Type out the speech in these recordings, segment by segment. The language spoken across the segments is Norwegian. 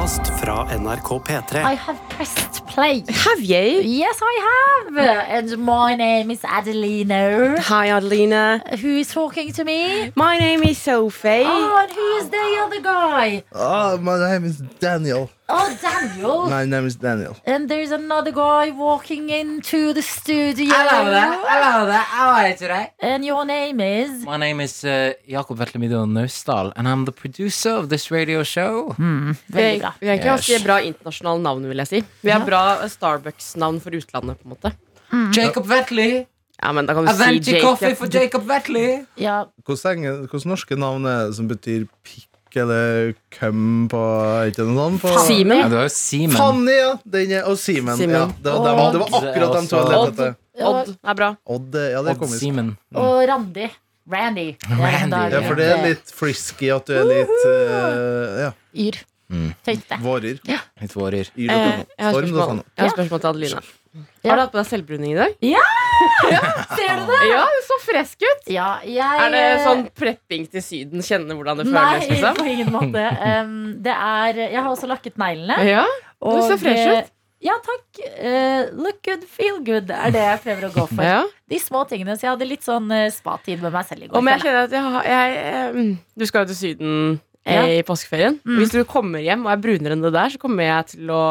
podkast fra NRK P3. I have pressed play. Have you? Yes, I have. And my name is Adelina. Hi, Adelina. Who is talking to me? My name is Sophie. Oh, and who is the other guy? Oh, my name is Daniel. Oh, Daniel. My name is Daniel. And there's another guy walking into the studio. Hello there. Hello there. How are you today? And your name is? My name is uh, Jakob Vetlemido Naustdal, and I'm the producer of this radio show. Veldig bra. vi har egentlig Yes. ganske bra internasjonale navn, vil jeg si. Vi har bra Starbucks-navn for utlandet, på en måte. Jacob Vetley. Ja, men da kan du si Aventi Jacob. coffee for Jacob Vetley. Ja, Hvordan hvordan norske navn er det som betyr pikk eller køm på Ikke noe sånt? På Simen. Ja, det var jo Simen. Fanny, ja! Den er, og Simen. Simen. Ja, det, var dem, det var akkurat de to jeg lette etter. Odd er bra. Odd, ja, det Odd komisk. Simen. og Randi. Randy. Randy. Ja, for det er litt frisky at du er litt uh, ja, Yr. Mm. Tenkte. vårer. Litt vårer. Yr Eh, og jeg har Storm, da, spørsmål, sånn. jeg har spørsmål til Adelina. Ja. Har du hatt på deg selvbruning i dag? Ja, Ser du det? Ja, du så frisk ut. Ja, jeg Er det sånn prepping til Syden? Kjenne hvordan det Nei, føles? Liksom? på ingen måte. Um, det er Jeg har også lakket neglene. Ja, du ser fresh eh, ut. Ja, takk. Uh, look good, feel good er det jeg prøver å gå for. Ja. De små tingene. Så jeg hadde litt sånn uh, spa-tid med meg selv i går. Og men jeg kjenner at jeg, har- jeg, eh, Du skal jo til Syden eh, Ja. i påskeferien. Mm. Hvis du kommer hjem og er brunere enn det der, så kommer jeg til å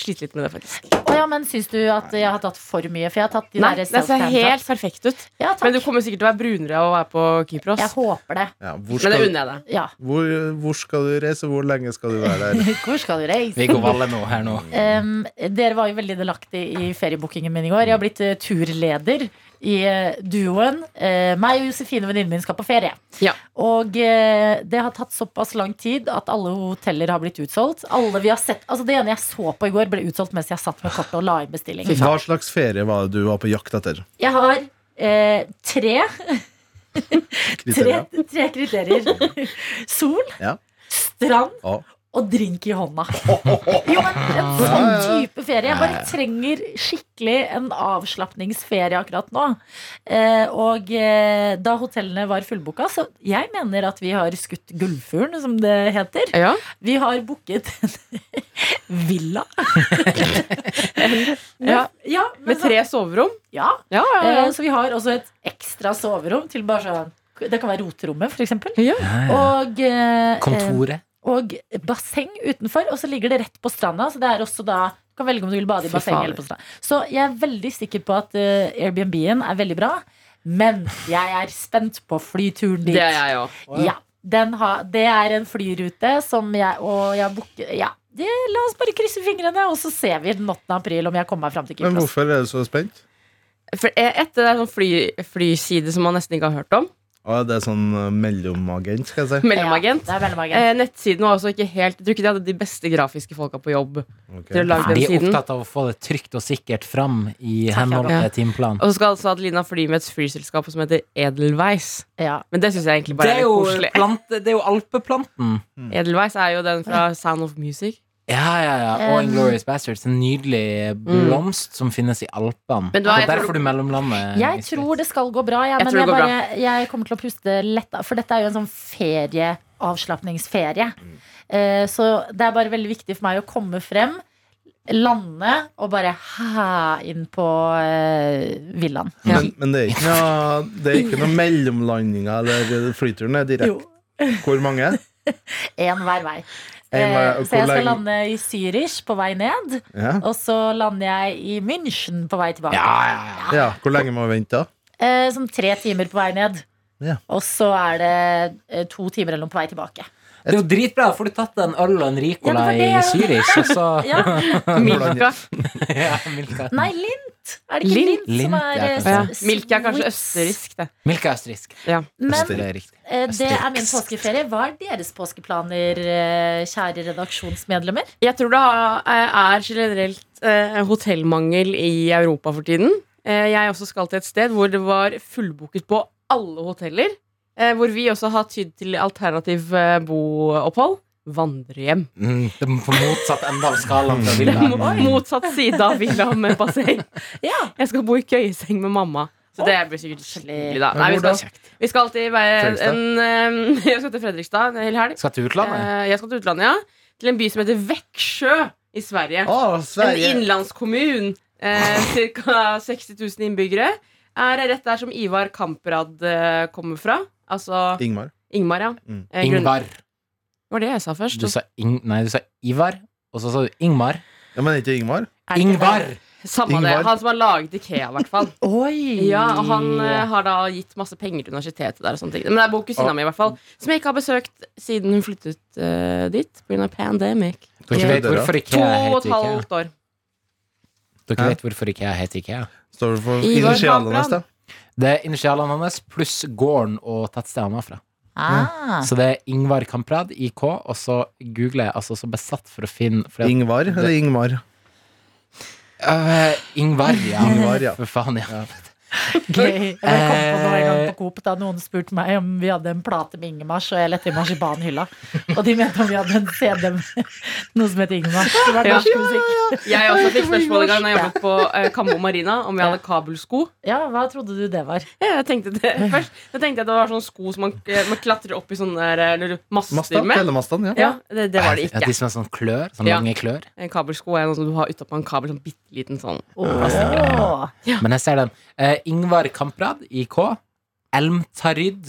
slite litt med det. faktisk oh, ja, men syns du at jeg har tatt for mye? For jeg har tatt de Nei, der Det ser helt perfekt ut. Ja, takk. Men du kommer sikkert til å være brunere og være på Kypros. Jeg håper det. Ja, hvor, Men det unner jeg deg. Ja. hvor, hvor skal du reise? Hvor lenge skal du være der? Hvor skal du reise? Viggo Valle nå, her nå. Um, dere var jo veldig delaktige i feriebookingen min i går. Jeg har blitt uh, turleder i eh, duoen. Eh, meg og Josefine, venninnen min, skal på ferie. Ja. Og eh, det har tatt såpass lang tid at alle hoteller har blitt utsolgt. Alle vi har sett, altså Det ene jeg så på i går, ble utsolgt mens jeg satt med kortet og la inn bestilling. Hva slags ferie var det du var på jakt etter? Jeg har eh, tre, tre, tre kriterier. Sol, Ja. strand Ja. Og drink i hånda. Jo, men En sånn type ferie. Jeg bare trenger skikkelig en avslapningsferie akkurat nå. Eh, og eh, da hotellene var fullbooka, så jeg mener at vi har skutt gullfuglen, som det heter. Ja. Vi har booket en villa. Ja. ja, men Med tre soverom. Ja. Ja, ja, Eh, ja. så vi har også et ekstra soverom til bare sånn Det kan være roterommet, eksempel. ja. Og, eh, Kontoret. Og basseng utenfor, og så ligger det rett på stranda. Så det er også da du kan velge om du vil bade i basseng eller på stranda. Så jeg er veldig sikker på at uh, Airbnb-en er veldig bra. Men jeg er spent på flyturen dit. Det er jeg òg. Ja, den det er en flyrute som jeg Og jeg booker Ja, det, la oss bare krysse fingrene, og så ser vi den 8. april om jeg kommer meg fram til Men hvorfor er du så spent? For eh, etter det er sånn fly, flyside som man nesten ikke har hørt om, Å, det er sånn uh, mellomagent, skal jeg si. mellomagent Ja, mellomagent. eh, Nettsiden var også ikke helt Jeg tror ikke de hadde de beste grafiske folka på jobb Okay. til å lage den De er siden. opptatt av å få det trygt og sikkert fram i henhold til ja. timeplanen. Og så skal altså Adelina fly med et flyselskap som heter Edelweiss. Ja. Men det syns jeg egentlig Det bare er er litt koselig. plante, det er jo alpeplanten. Edelweiss er jo den fra Sound of Music. Ja, ja, ja. Og Um, Inglorious Bastards. En nydelig blomst som finnes i Alpene. Men du har- det er derfor du mellomlander. Jeg tror det skal gå bra, ja, Jeg men jeg, det går bare, jeg kommer til å puste lett. For dette er jo en sånn ferie, avslapningsferie. Eh, så det er bare veldig viktig for meg å komme frem, lande og bare hæ inn på eh, villaen. Men, men det er ikke noe, det er ikke noe mellomlandinger eller flyturen er direkte. Hvor mange? Én hver vei. Eh, så jeg skal lande i Zürich på vei ned, Ja. og så lander jeg i München på vei tilbake. Ja, ja, ja. ja. Hvor lenge må vi vente? Eh, sånn tre timer på vei ned. Ja. Og så er det eh, to timer eller noe på vei tilbake. Det er jo dritbra. Får du tatt en øl og en Ricola Ja, det i. Zürich, og så Ja. Milka. ja, Milka. Nei, lint! Er det ikke Lind, Lind som er ja, eh. Ja. s- Milka er kanskje østerriksk, det. Milka er østerriksk. Men Det er eh, det er min påskeferie. Hva er deres påskeplaner, eh, kjære redaksjonsmedlemmer? Jeg tror det er generelt hotellmangel i Europa for tiden. Eh, jeg også skal til et sted hvor det var fullbooket på alle hoteller. Eh, hvor vi også har tydd til alternativ boopphold. Vandrehjem. Mm, det er på motsatt ende av skalaen fra Villa. mo- motsatt side av villa med basseng. Ja. Jeg skal bo i køyeseng med mamma. Så det blir sikkert kjempehyggelig, da. Nei, vi, skal, vi skal alltid være en, eh, Jeg skal til Fredrikstad en hel helg. Skal til utlandet. Eh, jeg skal til utlandet, ja. til en by som heter Veksjø i Sverige. Å, En Sverige. innlandskommun. Eh, Ca. 60 000 innbyggere. Er rett der som Ivar Kamprad eh, kommer fra. Altså Ingmar. Ingmar, ja. Mm. Eh, Ingvar. Det var det jeg sa først. Du sa, Ing nei, du sa Ivar, og så sa du Ingmar. Ja, men ikke Ingmar? Er det ikke Ingvar! det? Samme det. Han som har laget Ikea, i hvert fall. Oi! Ja, og han eh, har da gitt masse penger til universitetet der. og sånne ting Men det er kusina Ah. mi, i hvert fall. Som jeg ikke har besøkt siden hun flyttet uh, dit pga. pandemic. Dere vet hvorfor To Ikea og et heter Ikea? halvt år. Dere Hæ? vet hvorfor ikke jeg heter Ikea? Står det for Ivar initialene hans, da? Det er initialene hans pluss gården og tettstedet han var fra. Ah. Så det er Ingvar Kamprad, IK, og så googler jeg altså så besatt for å finne for Ingvar eller Ingmar? Uh, Ingvar, ja. Ingvar, ja. For faen, ja. Gøy. Jeg kom på noe en gang Eh. på Coop da noen spurte meg om vi hadde en plate med Ingemars, og jeg lette i marsipanhylla. Og de mente om vi hadde en CD med noe som het Ingemars. Det var Ja. musikk. Ja, ja. Jeg også fikk spørsmål en gang da jeg jobbet på eh, Kambo Marina om vi hadde kabelsko. Ja, hva trodde du det var? Ja, jeg tenkte det først Jeg tenkte at det var sånne sko som man, eh, man klatrer opp i sånne der, master med. Telemastene, ja. Ja, det, det var det Ja, ikke. de som er sånn klør, sånn Ja. lange klør. En kabelsko er noe som du har utapå en kabel. Sånn bitte liten sånn. Åh. Men jeg ser den. Eh, Ingvar Kamprad, IK. Elmtaryd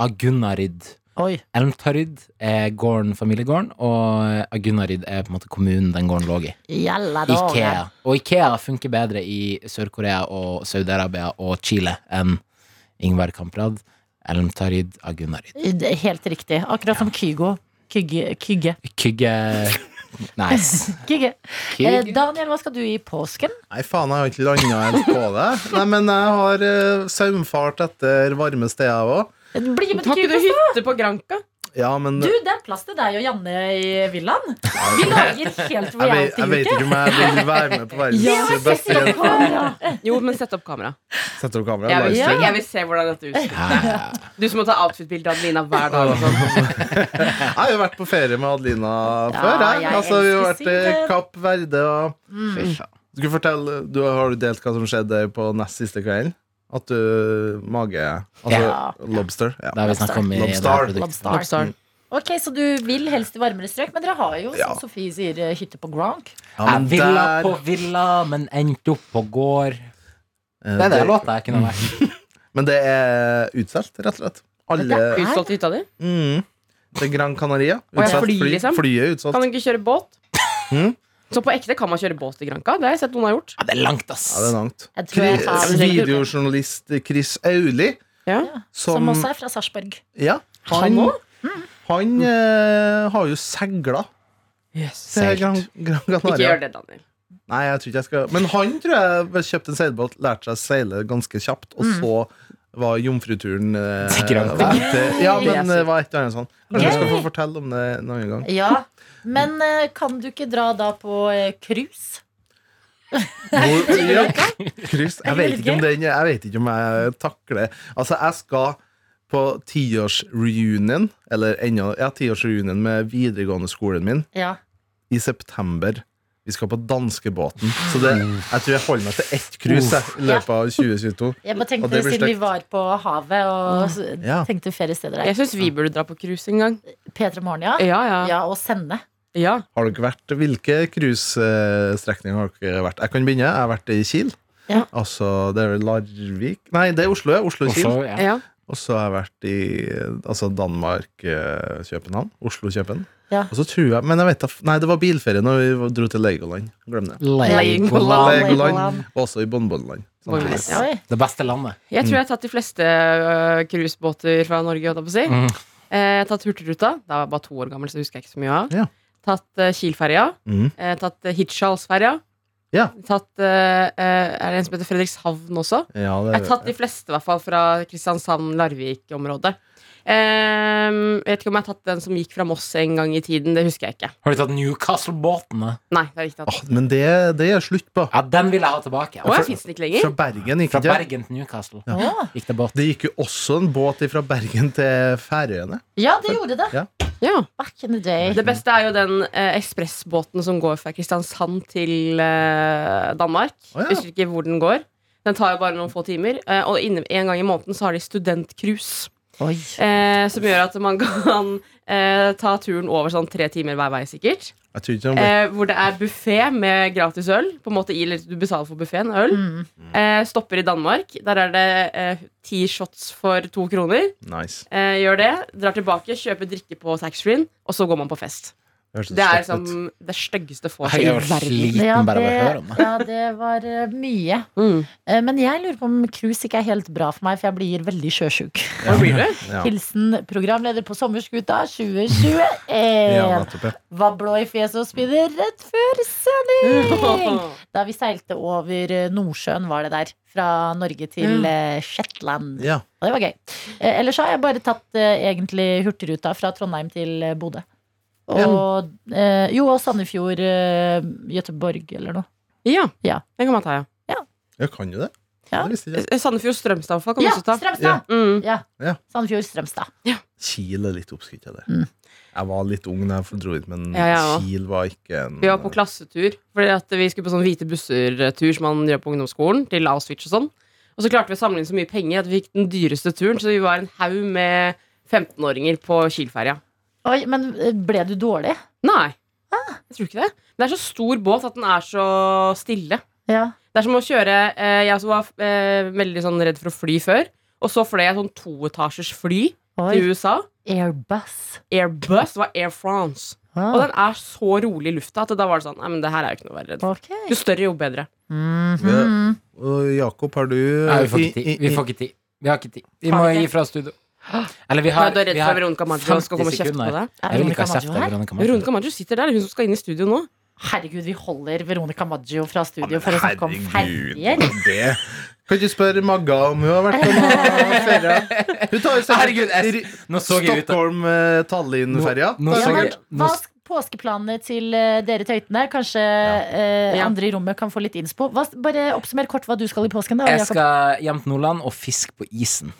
Agunnarid. Oi. Elmtaryd er gården, familiegården, og Agunnarid er på en måte kommunen den gården lå i. Ikea. Og Ikea funker bedre i Sør-Korea og Saudi-Arabia og Chile enn Ingvar Kamprad. Elmtaryd Agunnarid. Helt riktig. Akkurat som Kygo. Kygge. Kygge. Kygge Nice. Kygge. Eh, Daniel, hva skal du i påsken? Nei, faen, jeg har ikke landa helt på det. Nei, men jeg har uh, saumfart etter varme steder òg. Bli med Har til ikke du hytte på Granka? Ja, men Du, det er plass til deg og Janne i villaen. Vi lager helt jeg vet, jeg vet ikke om jeg vil være med på verdens Ja, beste kamera. Jo, men sett opp kamera. Sett opp kamera. Jeg vil, se, jeg vil se hvordan dette ut. Du som må ta outfit-bilde av Adelina hver dag. Og sånn. Jeg har jo vært på ferie med Adelina før. Jeg. jeg Altså, vi har vært i Kapp Verde og mm. Skal du fortelle, du Har du delt hva som skjedde på nest siste kvelden? At du mage Altså Ja. lobster? Ja. Det har vi snakka om i Lobstar. Lobster. Lobstar. Lobstar. Ok, Så du vil helst i varmere strøk, men dere har jo, Ja. som Sofie sier, eh, hytte på Gronk. Ja, Jeg men ville der- på villa, men endte opp på gård. eh, Det er det låta jeg kunne vært. Men det er utsolgt, rett og slett. Alle Det er- Utsolgt hytta di? mm, Det er Gran Canaria. Utsolgt fly, liksom? Flyet er utsolgt. Kan du ikke kjøre båt? Mm. Så på ekte kan man kjøre båt i Granka? Det har jeg sett noen har gjort. Ja, det er langt, ass. Ja, det er langt. Jeg tror jeg tar Videojournalist Chris Auli, Ja. Som som, også er fra Sarpsborg. Ja, Han han, han eh, har jo segla Yes. til Gran, Gran, Canaria. Ikke gjør det, Daniel. Nei, jeg tror ikke jeg skal Men han tror jeg kjøpte en seilbåt, lærte seg å seile ganske kjapt, og Mm. så var jomfruturen eh, Til Ja, men det var et eller annet sånn. Kanskje jeg skal få fortelle om det en annen gang. Ja, Men eh, kan du ikke dra da på eh, cruise? Hvor, ja, kryss. Jeg vet ikke om den Jeg vet ikke om jeg takler Altså, jeg skal på tiårsreunion, eller ennå Ja, tiårsreunion med videregående skolen min Ja. i september. Vi skal på danskebåten. Så det, jeg tror jeg holder meg til ett cruise i løpet av 2022. Jeg bare tenke tenkte det Siden vi var på havet og Ja. tenkte feriesteder der. Jeg syns vi burde dra på cruise en gang. P3 Morgen, ja. Ja, ja. ja. Og sende. ja. Har dere vært Hvilke cruisestrekninger har dere vært? Jeg kan begynne. Jeg har vært i Kiel. Ja. Altså, det er Larvik Nei, det er Oslo. ja. Oslo-Kiel. Ja. ja. Og så har jeg vært i altså Danmark-København. Oslo-København. Ja. Og så tror jeg Men jeg vet da Nei, det var bilferie når vi dro til Legoland. Glem det. Legoland. Legoland. Legoland. også i Bonbonland. Ja. Det beste landet. Jeg tror jeg har tatt de fleste øh, cruisebåter fra Norge. jeg på å si. Mm. Eh, Jeg har tatt Hurtigruta. Da var jeg bare to år gammel, så det husker jeg ikke så mye av. Ja. Tatt uh, Kiel-ferja. Mhm. Eh, tatt uh, Hirtshals-ferja. Ja. Tatt eh, eh, Er det en som heter Fredrikshavn også? Ja, Jeg har tatt de fleste, i hvert fall fra Kristiansand-Larvik-området. Ehm, jeg vet ikke om jeg har tatt den som gikk fra Moss en gang i tiden. Det husker jeg ikke. Har du tatt Newcastle-båtene? Nei, det har jeg ikke tatt. Åh, men det, det er slutt på. Ja, den vil jeg ha tilbake. Å, jeg finnes den ikke lenger? Fra Bergen gikk Fra Bergen til Newcastle Ja. gikk det båt. Det gikk jo også en båt fra Bergen til Færøyene. Ja, det gjorde det. Ja. Ja. Back in the day. Det beste er jo den eh, ekspressbåten som går fra Kristiansand til eh, Danmark. Å, ja. Jeg husker ikke hvor den går. Den tar jo bare noen få timer. Eh, og inne, en gang i måneden så har de studentcruise. Oi. Eh, som gjør at man kan Eh, ta turen over sånn tre timer hver vei, sikkert. Eh, hvor det er buffé med gratis øl. På en måte i, eller Du betaler for buffeen, øl. Mm. Eh, stopper i Danmark. Der er det eh, ti shots for to kroner. nice. Eh, gjør det. Drar tilbake, kjøper drikke på taxfree-en, og så går man på fest. Det Det er liksom det styggeste vorset i er verden. Ja, det, ja, det var eh, mye. Mm. Eh, Men jeg lurer på om cruise ikke er helt bra for meg, for jeg blir veldig sjøsjuk. Ja. Hilsen programleder på Sommerskuta 2021. Ja. Var blå i fjeset og spydde rett før sending! Da vi seilte over eh, Nordsjøen, var det der. Fra Norge til mm. Shetland. Ja. Og det var gøy. Eh, ellers har jeg bare tatt eh, egentlig Hurtigruta fra Trondheim til eh, Bodø. Og eh, jo, og Sandefjord, eh, Göteborg eller noe. Ja, Ja. den kan man ta, ja. Jeg kan jo det. Ja. Eh, Sandefjord Strømstad kan man Ja, også ta. Strømstad! Mm. Ja. Ja. Sandefjord, Strømstad. Kiel er litt oppskrytt av det. Mm. Jeg var litt ung da jeg dro hit, men Ja. Kiel var ikke en Vi var på klassetur, fordi at vi skulle på sånn hvite busser-tur som man gjør på ungdomsskolen, til Auschwitz og sånn. Og så klarte vi å samle inn så mye penger at vi fikk den dyreste turen, så vi var en haug med 15-åringer på Kiel-ferja. Oi, men eh, ble du dårlig? Nei, jeg tror ikke det. Det er så stor båt at den er så stille. Ja. Det er som å kjøre eh, Jeg var eh, veldig sånn redd for å fly før. Og så fløy jeg sånn toetasjers fly Oi. til USA. Airbus. Airbus var Air France. Ah. Og den er så rolig i lufta at da var det sånn Nei, men det her er jo ikke noe å være redd for. Okay. Jo større, jo bedre. Mhm. Og Jakob, har du Nei, vi får ikke tid. Vi får ikke tid. Vi har ikke tid. Vi må gi fra studio. Eller vi har, er redd vi for har Veronica Maggio skal komme og 50 kjefte på sekunder. deg. Er Veronica Maggio her? Veronica Maggio. Veronica Maggio sitter der, hun som skal inn i studio nå. Herregud, vi holder Veronica Maggio fra studio for å snakke om Herregud, ferger. det Kan ikke spørre Magga om hun har vært på noen ferie? Hun tar jo av- Stockholm-Tallinn-ferja. Jeg- hva er påskeplanene til eh, dere tøytene? Kanskje eh, Ja. andre i rommet kan få litt innspo. Hva, bare oppsummer kort hva du skal i påsken. da Jeg skal hjem til Nordland og fiske på isen.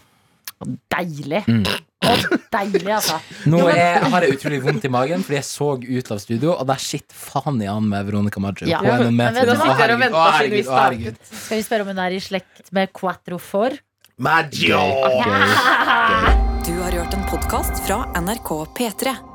Deilig. Mm. Oh, deilig, altså. Nå er, har jeg utrolig vondt i magen fordi jeg så ut av studio, og der sitter faen i an med Veronica Maggio. Ja. på en Men meter. Å, herregud, å, herregud, å, herregud. Skal vi spørre om hun er i slekt med Quattro for? Maggio! Okay. Okay. Okay. Du har hørt en podkast fra NRK P3.